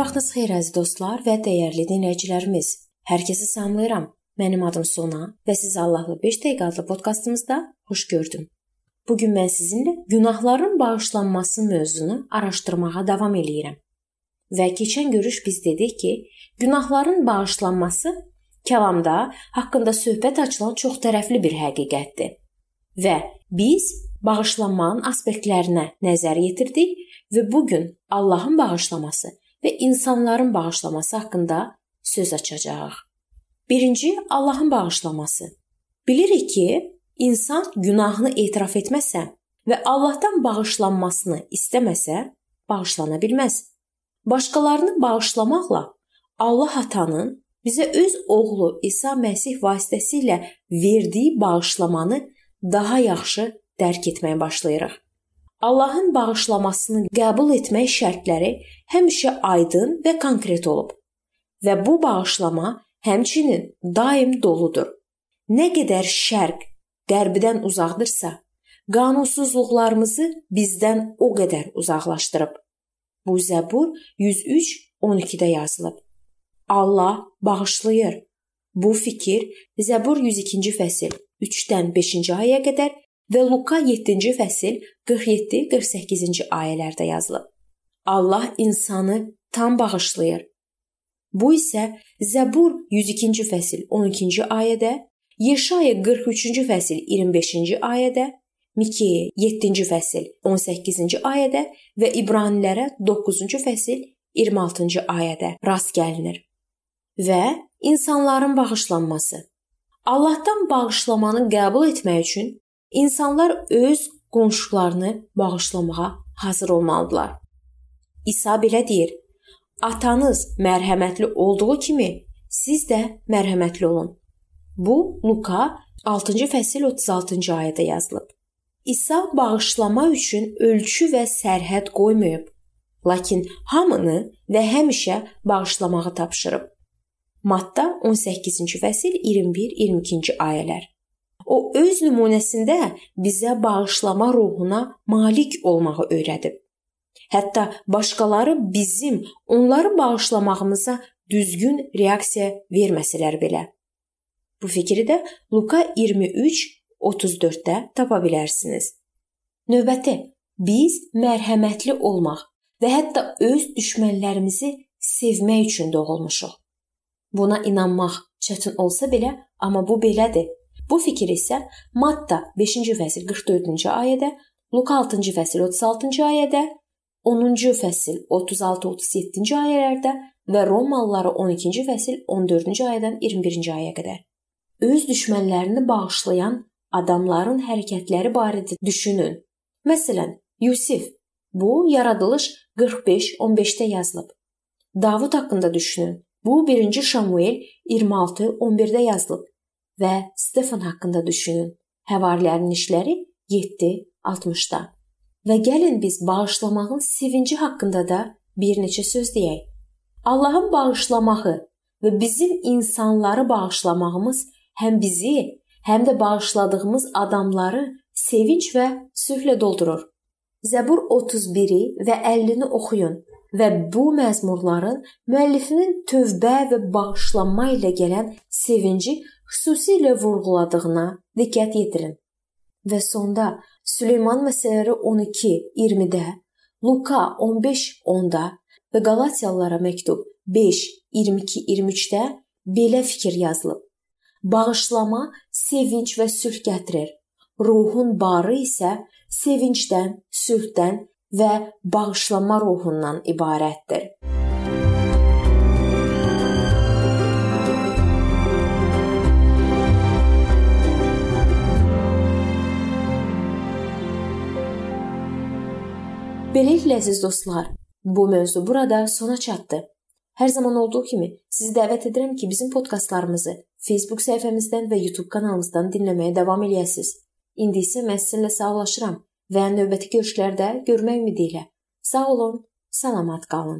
vaxtınız xeyir əziz dostlar və dəyərli dinləyicilərimiz. Hər kəsi salamlayıram. Mənim adım Sona və sizi Allahlı 5 dəqiqə adlı podkastımızda xoş gördüm. Bu gün mən sizinlə günahların bağışlanması mövzusunu araşdırmağa davam eləyirəm. Və keçən görüş biz dedik ki, günahların bağışlanması kəlamda haqqında söhbət açılan çox tərəfli bir həqiqətdir. Və biz bağışlanmanın aspektlərinə nəzər yetirdik və bu gün Allahın bağışlaması və insanların bağışlaması haqqında söz açacağıq. Birinci Allahın bağışlaması. Bilirik ki, insan günahını etiraf etməsə və Allahdan bağışlanmasını istəməsə, bağışlana bilməz. Başqalarını bağışlamaqla Allah Atanın bizə öz oğlu İsa Məsih vasitəsilə verdiyi bağışlamanı daha yaxşı dərk etməyə başlayırıq. Allahın bağışlamasını qəbul etmək şərtləri həmişə aydın və konkret olub və bu bağışlama həmçinin daim doludur. Nə qədər şərq qərbdən uzaqdırsa, qanunsuzluqlarımızı bizdən o qədər uzaqlaşdırıb. Bu Zəbur 103:12-də yazılıb. Allah bağışlayır. Bu fikir Zəbur 102-ci fəsil 3-dən 5-ci ayəyə qədər və Luka 7-ci fəsil 47-48-ci ayələrdə yazılıb. Allah insanı tam bağışlayır. Bu isə Zəbur 102-ci fəsil 12-ci ayədə, Yeşaya 43-cü fəsil 25-ci ayədə, Mikeyə 7-ci fəsil 18-ci ayədə və İbranilərə 9-cu fəsil 26-cı ayədə rast gəlinir. Və insanların bağışlanması. Allahdan bağışlamanı qəbul etmək üçün İnsanlar öz qonşularını bağışlamağa hazır olmalıdırlar. İsa belə deyir: Atanız mərhəmətli olduğu kimi siz də mərhəmətli olun. Bu Luka 6-cı fəsil 36-cı ayədə yazılıb. İsa bağışlama üçün ölçü və sərhəd qoymayıb, lakin hamını və həmişə bağışlamağı tapşırıb. Matta 18-ci fəsil 21-22-ci ayələr. O öz nümunəsində bizə bağışlama ruhuna malik olmağı öyrədib. Hətta başqaları bizim onları bağışlamağımıza düzgün reaksiya verməsələr belə. Bu fikri də Luka 23:34-də tapa bilərsiniz. Növbəti biz mərhəmətli olmaq və hətta öz düşmənlərimizi sevmək üçün doğulmuşuq. Buna inanmaq çətin olsa belə, amma bu belədir. Bu fikir isə Matta 5-ci fəsil 44-cü ayədə, Luka 6-cı fəsil 36-cı ayədə, 10-cu fəsil 36-37-ci ayələrdə və Romalılara 12-ci fəsil 14-cü ayədən 21-ci ayəyə qədər. Öz düşmənlərini bağışlayan adamların hərəkətləri barədə düşünün. Məsələn, Yusif bu Yaradılış 45-15-də yazılıb. Davud haqqında düşünün. Bu 1-ci Şamuel 26-11-də yazılıb və Stefan haqqında düşünün. Həvarilərin işləri 7:60-da. Və gəlin biz bağışlamağın sevinci haqqında da bir neçə söz deyək. Allahın bağışlamağı və bizim insanları bağışlamağımız həm bizi, həm də bağışladığımız adamları sevinç və sülhlə doldurur. Zəbur 31-i və 50-ni oxuyun və bu məzmurların müəllifinin tövbə və bağışlanma ilə gələn sevinci xüsusilə vurğuladığına diqqət yetirin. Və sonda Süleyman məsələləri 12:20-də, Luka 15:10-da və Qalatiyalılara məktub 5:22-23-də belə fikir yazılıb. Bağışlama sevinç və sülh gətirir. Ruhun barı isə sevincdən, sülhdən və bağışlama ruhundan ibarətdir. Beləliklə əziz dostlar, bu mövzu burada sona çatdı. Hər zaman olduğu kimi sizi dəvət edirəm ki, bizim podkastlarımızı Facebook səhifəmizdən və YouTube kanalımızdan dinləməyə davam eləyəsiniz. İndi isə mən sizinlə sağollaşıram və növbəti görüşlərdə görmək ümidi ilə. Sağ olun, salamat qalın.